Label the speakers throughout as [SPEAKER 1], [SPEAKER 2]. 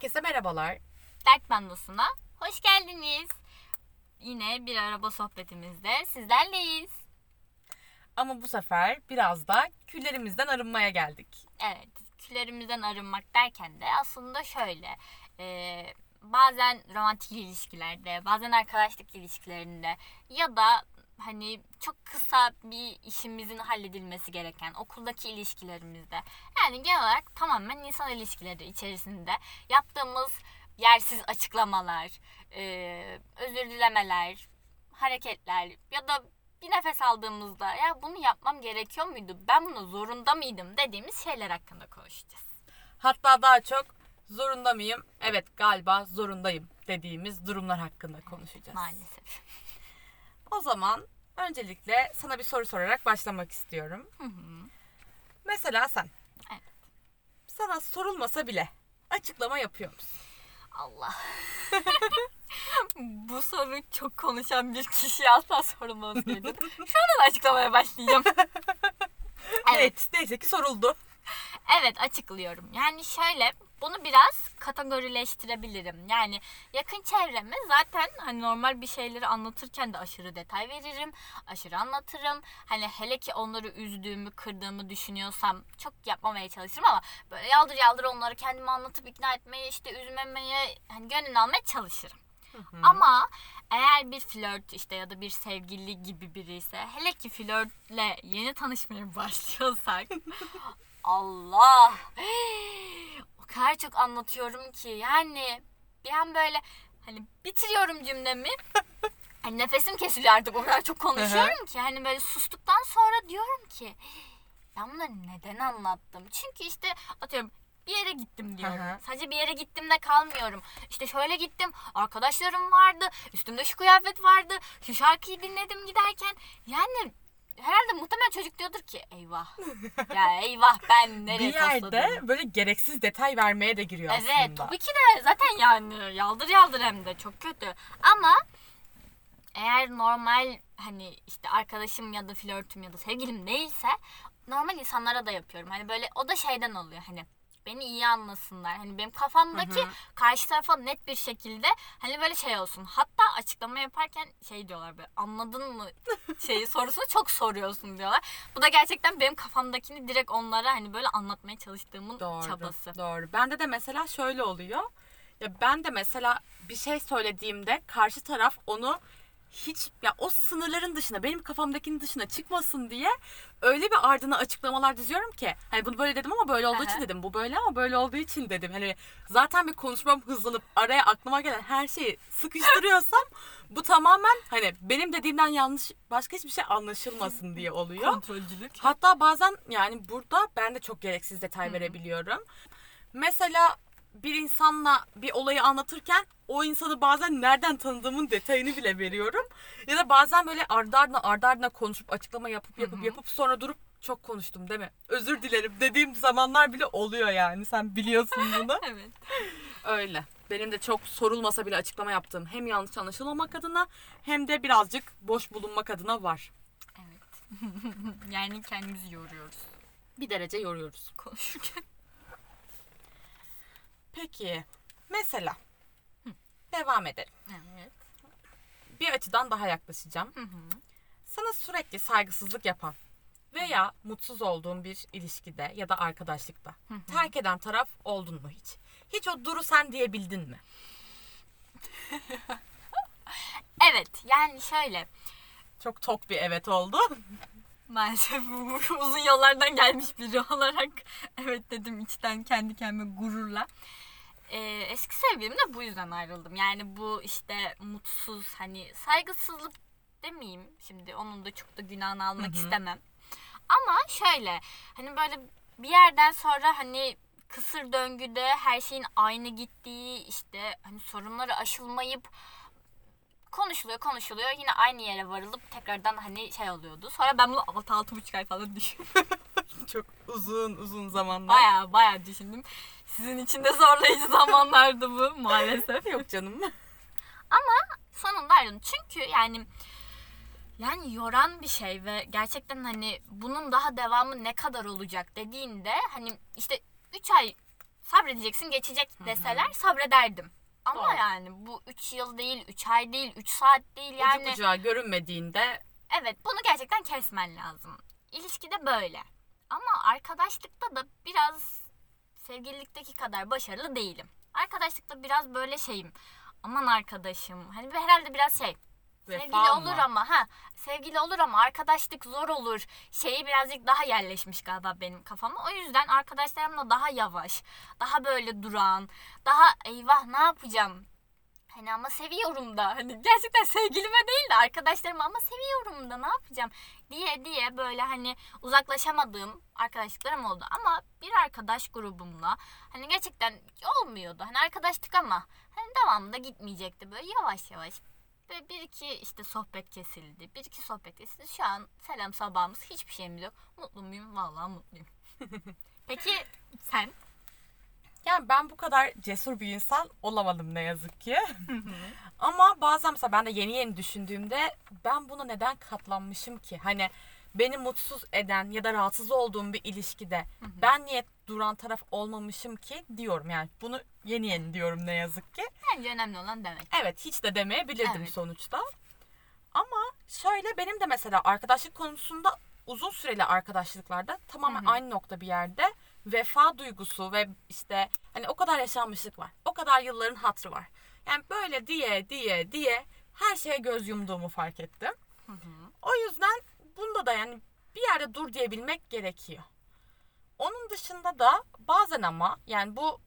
[SPEAKER 1] Herkese merhabalar.
[SPEAKER 2] Dert Bandosuna hoş geldiniz. Yine bir araba sohbetimizde sizlerleyiz.
[SPEAKER 1] Ama bu sefer biraz da küllerimizden arınmaya geldik.
[SPEAKER 2] Evet, küllerimizden arınmak derken de aslında şöyle. e, bazen romantik ilişkilerde, bazen arkadaşlık ilişkilerinde ya da hani çok kısa bir işimizin halledilmesi gereken okuldaki ilişkilerimizde yani genel olarak tamamen insan ilişkileri içerisinde yaptığımız yersiz açıklamalar, e, özür dilemeler, hareketler ya da bir nefes aldığımızda ya bunu yapmam gerekiyor muydu? Ben bunu zorunda mıydım dediğimiz şeyler hakkında konuşacağız.
[SPEAKER 1] Hatta daha çok zorunda mıyım? Evet galiba zorundayım dediğimiz durumlar hakkında konuşacağız.
[SPEAKER 2] Maalesef.
[SPEAKER 1] O zaman öncelikle sana bir soru sorarak başlamak istiyorum.
[SPEAKER 2] Hı hı.
[SPEAKER 1] Mesela sen.
[SPEAKER 2] Evet.
[SPEAKER 1] Sana sorulmasa bile açıklama yapıyor musun?
[SPEAKER 2] Allah. Bu soru çok konuşan bir kişiye asla sorulmaz dedim. Şu anda da açıklamaya başlayacağım.
[SPEAKER 1] Evet. Neyse ki soruldu.
[SPEAKER 2] Evet açıklıyorum. Yani şöyle bunu biraz kategorileştirebilirim. Yani yakın çevreme zaten hani normal bir şeyleri anlatırken de aşırı detay veririm. Aşırı anlatırım. Hani hele ki onları üzdüğümü, kırdığımı düşünüyorsam çok yapmamaya çalışırım ama böyle yaldır yaldır onları kendime anlatıp ikna etmeye, işte üzmemeye, hani gönlünü almaya çalışırım. Ama eğer bir flört işte ya da bir sevgili gibi biri ise hele ki flörtle yeni tanışmaya başlıyorsak Allah o kadar çok anlatıyorum ki yani bir an böyle hani bitiriyorum cümlemi hani nefesim kesiliyor artık o kadar çok konuşuyorum ki hani böyle sustuktan sonra diyorum ki ben bunları neden anlattım çünkü işte atıyorum bir yere gittim diyorum.
[SPEAKER 1] Hı hı.
[SPEAKER 2] Sadece bir yere gittim de kalmıyorum. İşte şöyle gittim. Arkadaşlarım vardı. Üstümde şu kıyafet vardı. Şu şarkıyı dinledim giderken. Yani herhalde muhtemelen çocuk diyordur ki eyvah. ya eyvah ben nereye
[SPEAKER 1] bir yerde
[SPEAKER 2] tosladım.
[SPEAKER 1] böyle gereksiz detay vermeye de giriyor
[SPEAKER 2] Evet
[SPEAKER 1] aslında.
[SPEAKER 2] tabii ki de zaten yani yaldır yaldır hem de çok kötü. Ama eğer normal hani işte arkadaşım ya da flörtüm ya da sevgilim değilse normal insanlara da yapıyorum. Hani böyle o da şeyden oluyor hani beni iyi anlasınlar. Hani benim kafamdaki
[SPEAKER 1] Hı hı.
[SPEAKER 2] karşı tarafa net bir şekilde hani böyle şey olsun. Hatta açıklama yaparken şey diyorlar böyle anladın mı şeyi sorusunu çok soruyorsun diyorlar. Bu da gerçekten benim kafamdakini direkt onlara hani böyle anlatmaya çalıştığımın
[SPEAKER 1] Doğru.
[SPEAKER 2] çabası.
[SPEAKER 1] Doğru. Bende de mesela şöyle oluyor. Ya ben de mesela bir şey söylediğimde karşı taraf onu hiç ya o sınırların dışına benim kafamdakinin dışına çıkmasın diye öyle bir ardına açıklamalar diziyorum ki hani bunu böyle dedim ama böyle olduğu için dedim bu böyle ama böyle olduğu için dedim hani zaten bir konuşmam hızlanıp araya aklıma gelen her şeyi sıkıştırıyorsam bu tamamen hani benim dediğimden yanlış başka hiçbir şey anlaşılmasın diye oluyor.
[SPEAKER 2] Kontrolcülük.
[SPEAKER 1] Hatta bazen yani burada ben de çok gereksiz detay verebiliyorum. Mesela bir insanla bir olayı anlatırken o insanı bazen nereden tanıdığımın detayını bile veriyorum. Ya da bazen böyle ardı ardına ardı ardına konuşup açıklama yapıp yapıp yapıp sonra durup çok konuştum değil mi? Özür dilerim dediğim zamanlar bile oluyor yani. Sen biliyorsun bunu.
[SPEAKER 2] Evet.
[SPEAKER 1] Öyle. Benim de çok sorulmasa bile açıklama yaptığım hem yanlış anlaşılmamak adına hem de birazcık boş bulunmak adına var.
[SPEAKER 2] Evet. yani kendimizi yoruyoruz
[SPEAKER 1] Bir derece yoruyoruz.
[SPEAKER 2] konuşurken.
[SPEAKER 1] Peki mesela devam edelim.
[SPEAKER 2] Evet.
[SPEAKER 1] Bir açıdan daha yaklaşacağım.
[SPEAKER 2] Hı hı.
[SPEAKER 1] Sana sürekli saygısızlık yapan veya mutsuz olduğun bir ilişkide ya da arkadaşlıkta terk eden taraf oldun mu hiç? Hiç o duru sen diyebildin mi?
[SPEAKER 2] Evet yani şöyle.
[SPEAKER 1] Çok tok bir evet oldu.
[SPEAKER 2] Maalesef bu uzun yollardan gelmiş biri olarak evet dedim içten kendi kendime gururla. Ee, eski sevgilimle bu yüzden ayrıldım. Yani bu işte mutsuz hani saygısızlık demeyeyim şimdi onun da çok da günahını almak
[SPEAKER 1] Hı hı.
[SPEAKER 2] istemem. Ama şöyle hani böyle bir yerden sonra hani kısır döngüde her şeyin aynı gittiği işte hani sorunları aşılmayıp konuşuluyor konuşuluyor yine aynı yere varılıp tekrardan hani şey oluyordu. Sonra ben bunu 6-6,5 ay falan düşündüm.
[SPEAKER 1] Çok uzun uzun zamanlar.
[SPEAKER 2] baya baya düşündüm. Sizin için de zorlayıcı zamanlardı bu maalesef.
[SPEAKER 1] Yok canım.
[SPEAKER 2] Sonunda ayrıldım. Çünkü yani yani yoran bir şey ve gerçekten hani bunun daha devamı ne kadar olacak dediğinde hani işte 3 ay sabredeceksin geçecek deseler sabrederdim. Ama
[SPEAKER 1] Doğru.
[SPEAKER 2] yani bu 3 yıl değil, 3 ay değil, 3 saat değil yani.
[SPEAKER 1] Ucu bucağı görünmediğinde
[SPEAKER 2] Evet bunu gerçekten kesmen lazım. İlişkide böyle. Ama arkadaşlıkta da biraz sevgililikteki kadar başarılı değilim. Arkadaşlıkta biraz böyle şeyim. Aman arkadaşım. Hani herhalde biraz şey. Sevgili
[SPEAKER 1] mı?
[SPEAKER 2] olur ama ha sevgili olur ama arkadaşlık zor olur. Şeyi birazcık daha yerleşmiş galiba benim kafama. O yüzden arkadaşlarımla daha yavaş, daha böyle duran, daha eyvah ne yapacağım Hani ama seviyorum da. Hani gerçekten sevgilime değil de arkadaşlarıma ama seviyorum da ne yapacağım diye diye böyle hani uzaklaşamadığım arkadaşlıklarım oldu. Ama bir arkadaş grubumla hani gerçekten olmuyordu. Hani arkadaştık ama hani devamında gitmeyecekti. Böyle yavaş yavaş ve bir iki işte sohbet kesildi. Bir iki sohbet kesildi. Şu an selam sabahımız hiçbir şeyimiz yok. Mutlu muyum? Vallahi mutluyum. Peki sen?
[SPEAKER 1] yani ben bu kadar cesur bir insan olamadım ne yazık ki. Ama bazen mesela ben de yeni yeni düşündüğümde ben buna neden katlanmışım ki? Hani beni mutsuz eden ya da rahatsız olduğum bir ilişkide ben niye duran taraf olmamışım ki diyorum yani. Bunu yeni yeni diyorum ne yazık ki.
[SPEAKER 2] Bence önemli olan demek.
[SPEAKER 1] Evet hiç de demeyebilirdim
[SPEAKER 2] Evet.
[SPEAKER 1] sonuçta. Ama şöyle benim de mesela arkadaşlık konusunda uzun süreli arkadaşlıklarda tamamen
[SPEAKER 2] Hı hı.
[SPEAKER 1] aynı nokta bir yerde vefa duygusu ve işte hani o kadar yaşanmışlık var. O kadar yılların hatrı var. Yani böyle diye diye diye her şeye göz yumduğumu fark ettim. O yüzden bunda da yani bir yerde dur diyebilmek gerekiyor. Onun dışında da bazen ama yani bu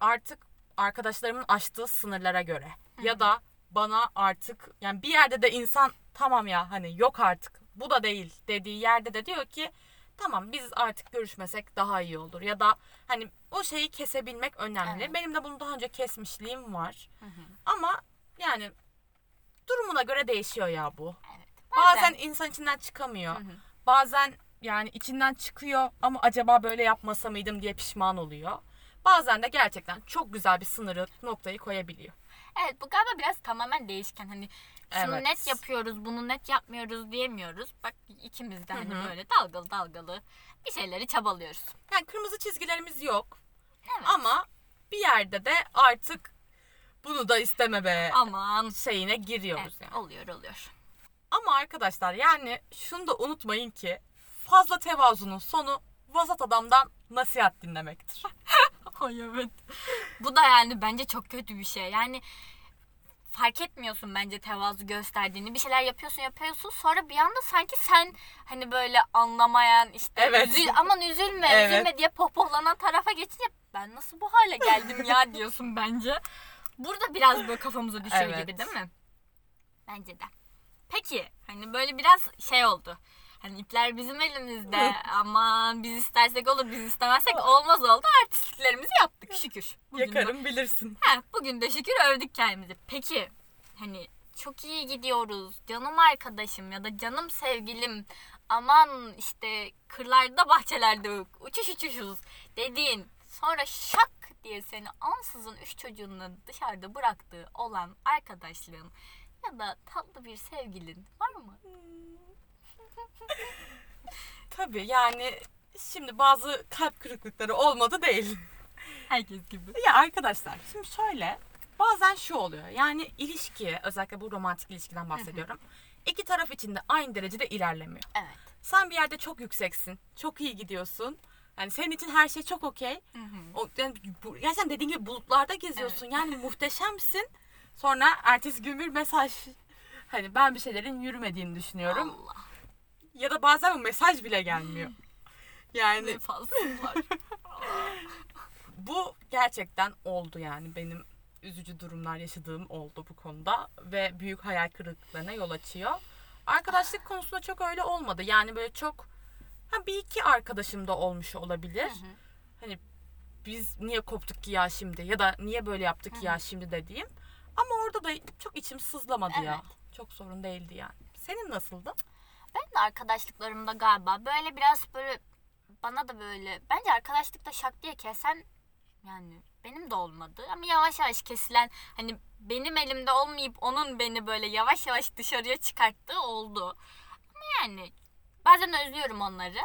[SPEAKER 1] artık arkadaşlarımın aştığı sınırlara göre ya da bana artık yani bir yerde de insan tamam ya hani yok artık bu da değil dediği yerde de diyor ki tamam biz artık görüşmesek daha iyi olur ya da hani o şeyi kesebilmek önemli.
[SPEAKER 2] Evet.
[SPEAKER 1] Benim de bunu daha önce kesmişliğim var. Ama yani durumuna göre değişiyor ya bu. Bazen insan içinden çıkamıyor.
[SPEAKER 2] Hı hı.
[SPEAKER 1] Bazen yani içinden çıkıyor ama acaba böyle yapmasa mıydım diye pişman oluyor. Bazen de gerçekten çok güzel bir sınırı noktayı koyabiliyor.
[SPEAKER 2] Evet bu galiba biraz tamamen değişken. Hani şunu
[SPEAKER 1] Evet.
[SPEAKER 2] net yapıyoruz, bunu net yapmıyoruz diyemiyoruz. Bak ikimiz de hani böyle dalgalı dalgalı bir şeyleri çabalıyoruz.
[SPEAKER 1] Yani kırmızı çizgilerimiz yok
[SPEAKER 2] Evet.
[SPEAKER 1] ama bir yerde de artık bunu da isteme be
[SPEAKER 2] Aman.
[SPEAKER 1] şeyine giriyoruz
[SPEAKER 2] Evet,
[SPEAKER 1] yani.
[SPEAKER 2] oluyor oluyor.
[SPEAKER 1] Ama arkadaşlar yani şunu da unutmayın ki fazla tevazunun sonu vasat adamdan nasihat dinlemektir.
[SPEAKER 2] Ay evet. Bu da yani bence çok kötü bir şey. Yani fark etmiyorsun bence tevazu gösterdiğini. Bir şeyler yapıyorsun yapıyorsun sonra bir anda sanki sen hani böyle anlamayan işte
[SPEAKER 1] Evet.
[SPEAKER 2] üzül, aman üzülme
[SPEAKER 1] Evet.
[SPEAKER 2] üzülme diye pohpohlanan tarafa geçince ben nasıl bu hale geldim ya diyorsun bence. Burada biraz böyle kafamıza düşüyor
[SPEAKER 1] Evet.
[SPEAKER 2] gibi değil mi? Bence de. Peki hani böyle biraz şey oldu. Hani ipler bizim elimizde. Aman biz istersek olur biz istemezsek olmaz oldu. Artistliklerimizi yaptık şükür. Bugün de-
[SPEAKER 1] Yakarım bilirsin.
[SPEAKER 2] Ha, bugün de şükür övdük kendimizi. Peki hani çok iyi gidiyoruz. Canım arkadaşım ya da canım sevgilim. Aman işte kırlarda bahçelerde uçuş uçuşuz dediğin sonra şak diye seni ansızın üç çocuğunla dışarıda bıraktığı olan arkadaşlığın ya da tatlı bir sevgilin var mı?
[SPEAKER 1] Tabii yani şimdi bazı kalp kırıklıkları olmadı değil.
[SPEAKER 2] Herkes gibi.
[SPEAKER 1] Ya arkadaşlar şimdi şöyle bazen şu oluyor yani ilişki özellikle bu romantik ilişkiden bahsediyorum. İki taraf için de aynı derecede ilerlemiyor.
[SPEAKER 2] Evet.
[SPEAKER 1] Sen bir yerde çok yükseksin, çok iyi gidiyorsun. Yani senin için her şey çok okey. O, yani bu, gerçekten dediğin gibi bulutlarda geziyorsun. Yani muhteşemsin. Sonra ertesi gün bir mesaj. Hani ben bir şeylerin yürümediğini düşünüyorum.
[SPEAKER 2] Allah.
[SPEAKER 1] Ya da bazen bu mesaj bile gelmiyor. Yani
[SPEAKER 2] Ne fazlalar.
[SPEAKER 1] bu gerçekten oldu yani benim üzücü durumlar yaşadığım oldu bu konuda ve büyük hayal kırıklıklarına yol açıyor. Arkadaşlık konusunda çok öyle olmadı. Yani böyle çok ha bir iki arkadaşım da olmuş olabilir. Hani biz niye koptuk ki ya şimdi ya da niye böyle yaptık ki ya şimdi dediğim. Ama orada da çok içim sızlamadı ya. Çok sorun değildi yani. Senin nasıldı?
[SPEAKER 2] Ben de arkadaşlıklarımda galiba böyle biraz böyle bana da böyle bence arkadaşlıkta şak diye kesen yani benim de olmadı ama yavaş yavaş kesilen hani benim elimde olmayıp onun beni böyle yavaş yavaş dışarıya çıkarttığı oldu. Ama yani bazen özlüyorum onları.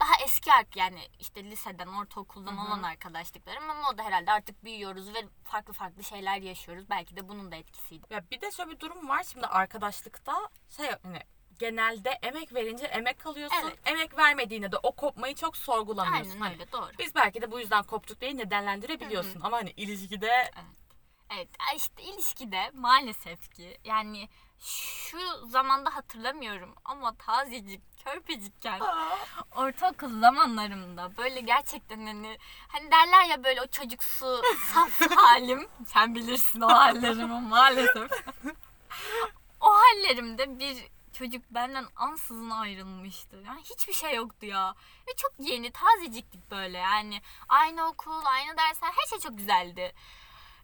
[SPEAKER 2] Daha eski ark yani işte liseden, ortaokuldan
[SPEAKER 1] Hı hı.
[SPEAKER 2] olan arkadaşlıklarım ama o da herhalde artık büyüyoruz ve farklı farklı şeyler yaşıyoruz. Belki de bunun da etkisiydi.
[SPEAKER 1] Ya bir de şöyle bir durum var şimdi arkadaşlıkta şey hani genelde emek verince emek kalıyorsun.
[SPEAKER 2] Evet.
[SPEAKER 1] Emek vermediğinde de o kopmayı çok sorgulamıyorsun.
[SPEAKER 2] Aynen
[SPEAKER 1] Hani
[SPEAKER 2] öyle doğru.
[SPEAKER 1] Biz belki de bu yüzden koptuk diye nedenlendirebiliyorsun. Ama hani ilişkide
[SPEAKER 2] Evet ya işte ilişkide maalesef ki yani şu zamanda hatırlamıyorum ama tazecik, körpecikken ortaokul zamanlarımda böyle gerçekten hani hani derler ya böyle o çocuksu saf halim sen bilirsin o hallerimi maalesef. o hallerimde bir çocuk benden ansızın ayrılmıştı. Yani hiçbir şey yoktu ya. Ve çok yeni, tazeciktik böyle yani. Aynı okul, aynı dersler her şey çok güzeldi.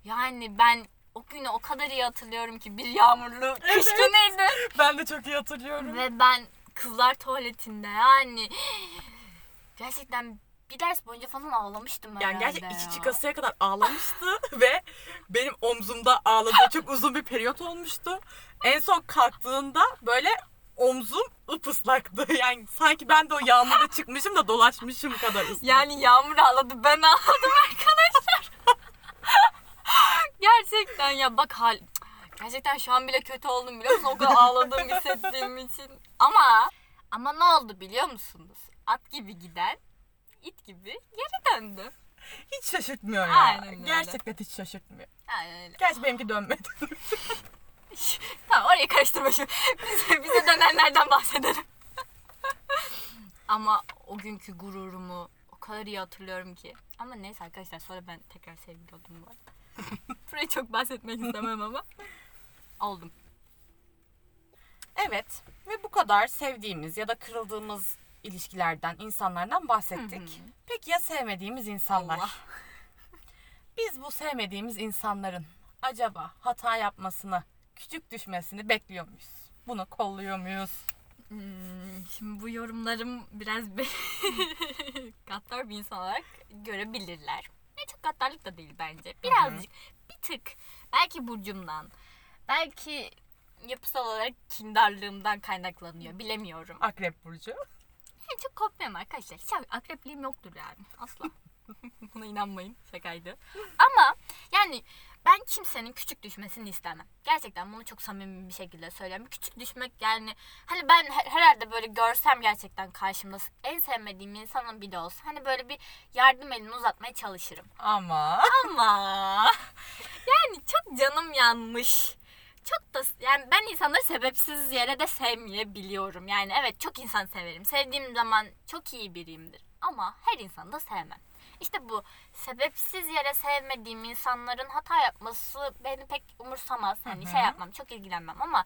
[SPEAKER 2] Yani ben o günü o kadar iyi hatırlıyorum ki bir yağmurlu kış
[SPEAKER 1] Evet.
[SPEAKER 2] günüydü.
[SPEAKER 1] ben de çok iyi hatırlıyorum.
[SPEAKER 2] Ve ben kızlar tuvaletinde yani gerçekten bir ders boyunca falan ağlamıştım
[SPEAKER 1] Yani
[SPEAKER 2] herhalde
[SPEAKER 1] gerçekten içi çıkasıya kadar ağlamıştı ve benim omzumda ağladığı çok uzun bir periyot olmuştu. En son kalktığında böyle omzum ıpıslaktı. Yani sanki ben de o yağmurda çıkmışım da dolaşmışım kadar ıslak.
[SPEAKER 2] Yani Yağmur ağladı ben ağladım arkadaşlar. Gerçekten ya bak hal gerçekten şu an bile kötü oldum biliyor musun? O kadar ağladığım hissettiğim için. Ama ama ne oldu biliyor musunuz? At gibi giden it gibi geri döndü.
[SPEAKER 1] hiç şaşırtmıyor ya.
[SPEAKER 2] Aynen öyle.
[SPEAKER 1] Gerçekten hiç şaşırtmıyor.
[SPEAKER 2] Yani öyle.
[SPEAKER 1] Gerçi benimki dönmedi.
[SPEAKER 2] Tamam orayı karıştırma şimdi. Bize, bize dönenlerden bahsedelim. Ama o günkü gururumu o kadar iyi hatırlıyorum ki. Ama neyse arkadaşlar sonra ben tekrar sevgili oldum bu arada. Burayı çok bahsetmek istemem ama. Oldum.
[SPEAKER 1] evet ve bu kadar sevdiğimiz ya da kırıldığımız ilişkilerden, insanlardan bahsettik.
[SPEAKER 2] Hı hı.
[SPEAKER 1] Peki ya sevmediğimiz insanlar?
[SPEAKER 2] Allah.
[SPEAKER 1] Biz bu sevmediğimiz insanların acaba hata yapmasını, küçük düşmesini bekliyor muyuz? Bunu kolluyor muyuz?
[SPEAKER 2] Hmm, şimdi bu yorumlarım biraz bir gaddar bir insan olarak görebilirler. Ne çok gaddarlık da değil bence. Birazcık, bir tık. Belki burcumdan, belki yapısal olarak kindarlığımdan kaynaklanıyor. Bilemiyorum.
[SPEAKER 1] Akrep burcu.
[SPEAKER 2] Yani çok korkmuyorum arkadaşlar. Hiç akrepliğim yoktur yani. Asla. Buna inanmayın. Şakaydı. Ama yani ben kimsenin küçük düşmesini istemem. Gerçekten bunu çok samimi bir şekilde söylüyorum. Küçük düşmek yani hani ben her- herhalde böyle görsem gerçekten karşımda en sevmediğim insanın biri olsa hani böyle bir yardım elini uzatmaya çalışırım.
[SPEAKER 1] Ama
[SPEAKER 2] Ama yani çok canım yanmış. Çok da yani ben insanları sebepsiz yere de sevmeyebiliyorum. Yani evet çok insan severim. Sevdiğim zaman çok iyi biriyimdir. Ama her insanı da sevmem. İşte bu sebepsiz yere sevmediğim insanların hata yapması beni pek umursamaz. Hani
[SPEAKER 1] Hı hı.
[SPEAKER 2] şey yapmam, çok ilgilenmem ama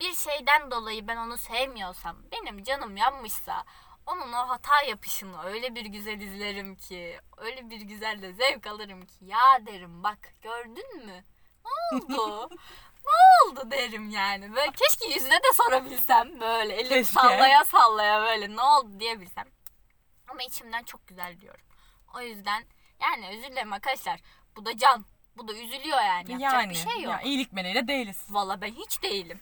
[SPEAKER 2] bir şeyden dolayı ben onu sevmiyorsam, benim canım yanmışsa onun o hata yapışını öyle bir güzel izlerim ki, öyle bir güzel de zevk alırım ki ya derim bak gördün mü? Ne oldu? ne oldu derim yani. Böyle keşke yüzüne de sorabilsem böyle elim
[SPEAKER 1] Keşke.
[SPEAKER 2] sallaya sallaya böyle ne oldu diyebilsem. Ama içimden çok güzel diyorum. O yüzden yani özür dilerim arkadaşlar. Bu da can. Bu da üzülüyor yani. Yapacak
[SPEAKER 1] yani
[SPEAKER 2] bir şey yok.
[SPEAKER 1] ya iyilik meleğiyle değiliz.
[SPEAKER 2] Valla ben hiç değilim.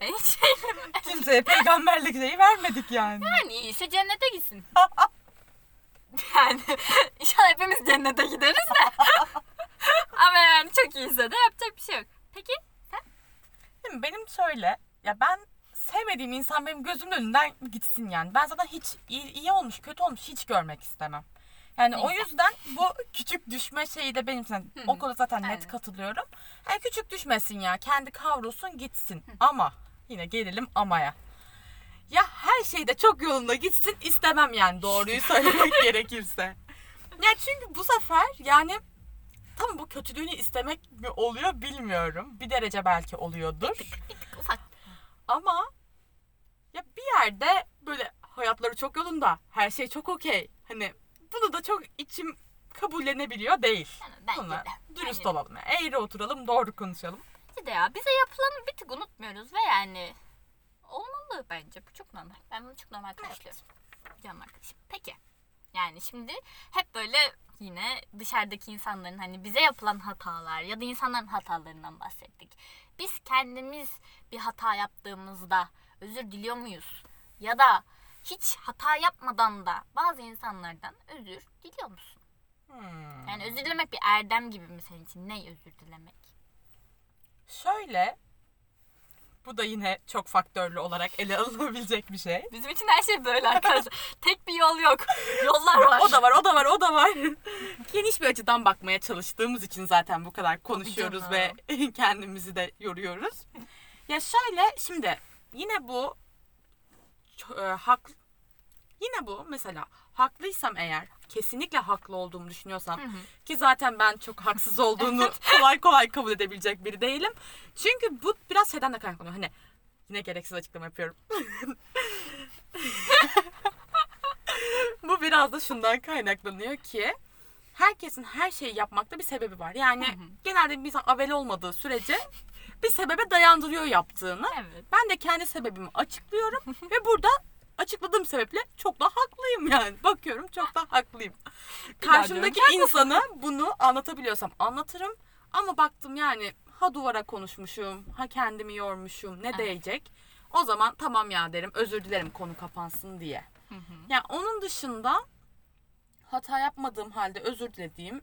[SPEAKER 2] Ben hiç değilim.
[SPEAKER 1] Kimseye peygamberlik şeyi vermedik yani.
[SPEAKER 2] Yani iyiyse cennete gitsin. yani inşallah hepimiz cennete gideriz de. Ama yani çok iyiyse de yapacak bir şey yok. Peki
[SPEAKER 1] Değil mi? Benim şöyle ya ben sevmediğim insan benim gözümün önünden gitsin yani. Ben zaten hiç iyi, iyi olmuş kötü olmuş hiç görmek istemem. Yani o
[SPEAKER 2] Neyse.
[SPEAKER 1] yüzden bu küçük düşme şeyi de benim için o konuda zaten net
[SPEAKER 2] Aynen.
[SPEAKER 1] katılıyorum. Yani küçük düşmesin ya kendi kavrulsun gitsin ama yine gelelim amaya. Ya her şeyde çok yolunda gitsin istemem yani doğruyu söylemek gerekirse. Ya çünkü bu sefer yani tam bu kötülüğünü istemek mi oluyor bilmiyorum. Bir derece belki oluyordur.
[SPEAKER 2] bir tık ufak.
[SPEAKER 1] Ama ya bir yerde böyle hayatları çok yolunda. Her şey çok okey. Hani bunu da çok içim kabullenebiliyor değil.
[SPEAKER 2] Yani bence
[SPEAKER 1] Buna
[SPEAKER 2] de.
[SPEAKER 1] dürüst
[SPEAKER 2] Bence
[SPEAKER 1] olalım. Yani. Eğri oturalım, doğru konuşalım.
[SPEAKER 2] Bence de ya bize yapılanı bir tık unutmuyoruz ve yani olmalı bence. Bu çok normal. Ben bunu çok normal karşılıyorum. Canım arkadaşım. Peki. Yani şimdi hep böyle yine dışarıdaki insanların hani bize yapılan hatalar ya da insanların hatalarından bahsettik. Biz kendimiz bir hata yaptığımızda özür diliyor muyuz? Ya da hiç hata yapmadan da bazı insanlardan özür diliyor musun?
[SPEAKER 1] Hmm.
[SPEAKER 2] Yani özür dilemek bir erdem gibi mi senin için? Ne özür dilemek?
[SPEAKER 1] Şöyle bu da yine çok faktörlü olarak ele alınabilecek bir şey.
[SPEAKER 2] Bizim için her şey böyle arkadaşlar. Tek bir yol yok. Yollar var.
[SPEAKER 1] O da var, o da var, o da var. Geniş bir açıdan bakmaya çalıştığımız için zaten bu kadar konuşuyoruz ve kendimizi de yoruyoruz. Ya şöyle şimdi yine bu e, hak yine bu mesela haklıysam eğer kesinlikle haklı olduğumu düşünüyorsam
[SPEAKER 2] Hı hı.
[SPEAKER 1] ki zaten ben çok haksız olduğunu kolay kolay kabul edebilecek biri değilim. Çünkü bu biraz şeyden de kaynaklanıyor. Hani yine gereksiz açıklama yapıyorum. bu biraz da şundan kaynaklanıyor ki herkesin her şeyi yapmakta bir sebebi var. Yani
[SPEAKER 2] Hı hı.
[SPEAKER 1] genelde bir insan avel olmadığı sürece bir sebebe dayandırıyor yaptığını.
[SPEAKER 2] Evet.
[SPEAKER 1] Ben de kendi sebebimi açıklıyorum ve burada açıkladığım sebeple çok da haklıyım yani. Bakıyorum çok da haklıyım. Karşımdaki insana bunu anlatabiliyorsam anlatırım. Ama baktım yani ha duvara konuşmuşum, ha kendimi yormuşum, ne
[SPEAKER 2] Evet.
[SPEAKER 1] değecek? O zaman tamam ya derim, özür dilerim konu kapansın diye.
[SPEAKER 2] Hı hı.
[SPEAKER 1] Yani onun dışında hata yapmadığım halde özür dilediğim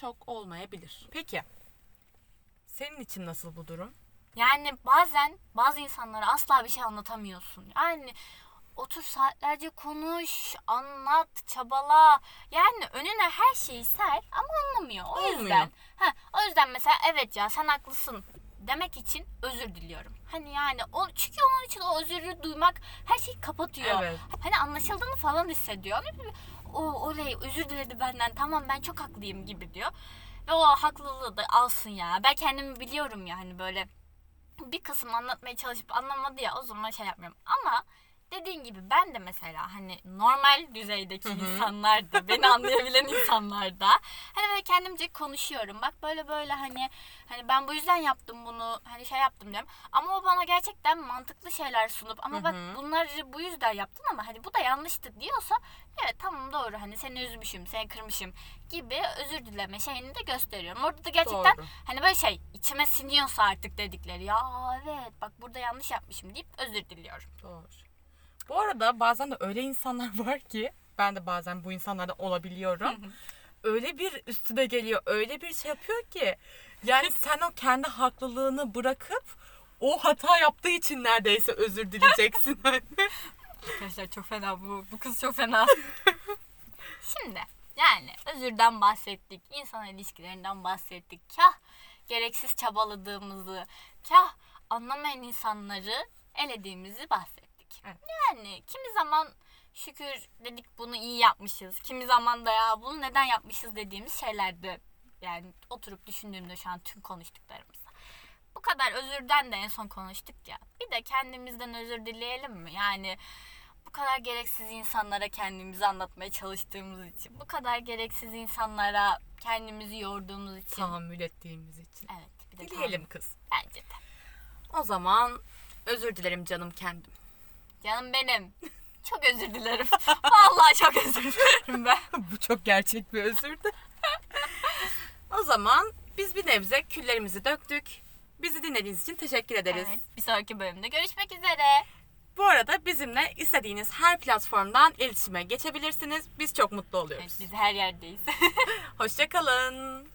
[SPEAKER 1] çok olmayabilir. Peki. Senin için nasıl bu durum?
[SPEAKER 2] Yani bazen bazı insanlara asla bir şey anlatamıyorsun. Yani otur saatlerce konuş, anlat, çabala. Yani önüne her şeyi ser ama anlamıyor. O
[SPEAKER 1] Olmuyor.
[SPEAKER 2] yüzden. Ha, o yüzden mesela evet ya sen haklısın demek için özür diliyorum. Hani yani o çünkü onun için o özürü duymak her şeyi kapatıyor.
[SPEAKER 1] Evet.
[SPEAKER 2] Hani anlaşıldığını falan hissediyor. O oley özür diledi benden. Tamam ben çok haklıyım gibi diyor. Ve o haklılığı da alsın ya. Ben kendimi biliyorum ya hani böyle bir kısım anlatmaya çalışıp anlamadı ya o zaman şey yapmıyorum. Ama dediğin gibi ben de mesela hani normal düzeydeki insanlar da beni anlayabilen insanlar da hani böyle kendimce konuşuyorum. Bak böyle böyle hani hani ben bu yüzden yaptım bunu hani şey yaptım diyorum. Ama o bana gerçekten mantıklı şeyler sunup ama bak bunları bu yüzden yaptın ama hani bu da yanlıştı diyorsa evet tamam doğru hani seni üzmüşüm seni kırmışım gibi özür dileme şeyini de gösteriyorum. Orada da gerçekten
[SPEAKER 1] Doğru.
[SPEAKER 2] Hani böyle şey içime siniyorsa artık dedikleri ya evet bak burada yanlış yapmışım deyip özür diliyorum.
[SPEAKER 1] Doğru. Bu arada bazen de öyle insanlar var ki ben de bazen bu insanlardan olabiliyorum. öyle bir üstüne geliyor, öyle bir şey yapıyor ki yani sen o kendi haklılığını bırakıp o hata yaptığı için neredeyse özür dileyeceksin.
[SPEAKER 2] Arkadaşlar çok fena bu. Bu kız çok fena. Şimdi yani özürden bahsettik. insan ilişkilerinden bahsettik. Kah gereksiz çabaladığımızı, kah anlamayan insanları elediğimizi bahsettik.
[SPEAKER 1] Evet.
[SPEAKER 2] Yani kimi zaman şükür dedik bunu iyi yapmışız. Kimi zaman da ya bunu neden yapmışız dediğimiz şeylerde yani oturup düşündüğümde şu an tüm konuştuklarımız. Bu kadar özürden de en son konuştuk ya. Bir de kendimizden özür dileyelim mi? Yani bu kadar gereksiz insanlara kendimizi anlatmaya çalıştığımız için, bu kadar gereksiz insanlara kendimizi yorduğumuz için.
[SPEAKER 1] Tahammül ettiğimiz için.
[SPEAKER 2] Evet, bir de
[SPEAKER 1] Dileyelim kız.
[SPEAKER 2] tamam. Bence de.
[SPEAKER 1] O zaman özür dilerim canım kendim.
[SPEAKER 2] Canım benim. Çok özür dilerim. Vallahi çok özür dilerim ben.
[SPEAKER 1] Bu çok gerçek bir özürdü. o zaman biz bir nebze küllerimizi döktük. Bizi dinlediğiniz için teşekkür ederiz.
[SPEAKER 2] Evet, bir sonraki bölümde görüşmek üzere.
[SPEAKER 1] Bu arada bizimle istediğiniz her platformdan iletişime geçebilirsiniz. Biz çok mutlu oluyoruz.
[SPEAKER 2] Evet, biz her yerdeyiz.
[SPEAKER 1] Hoşçakalın.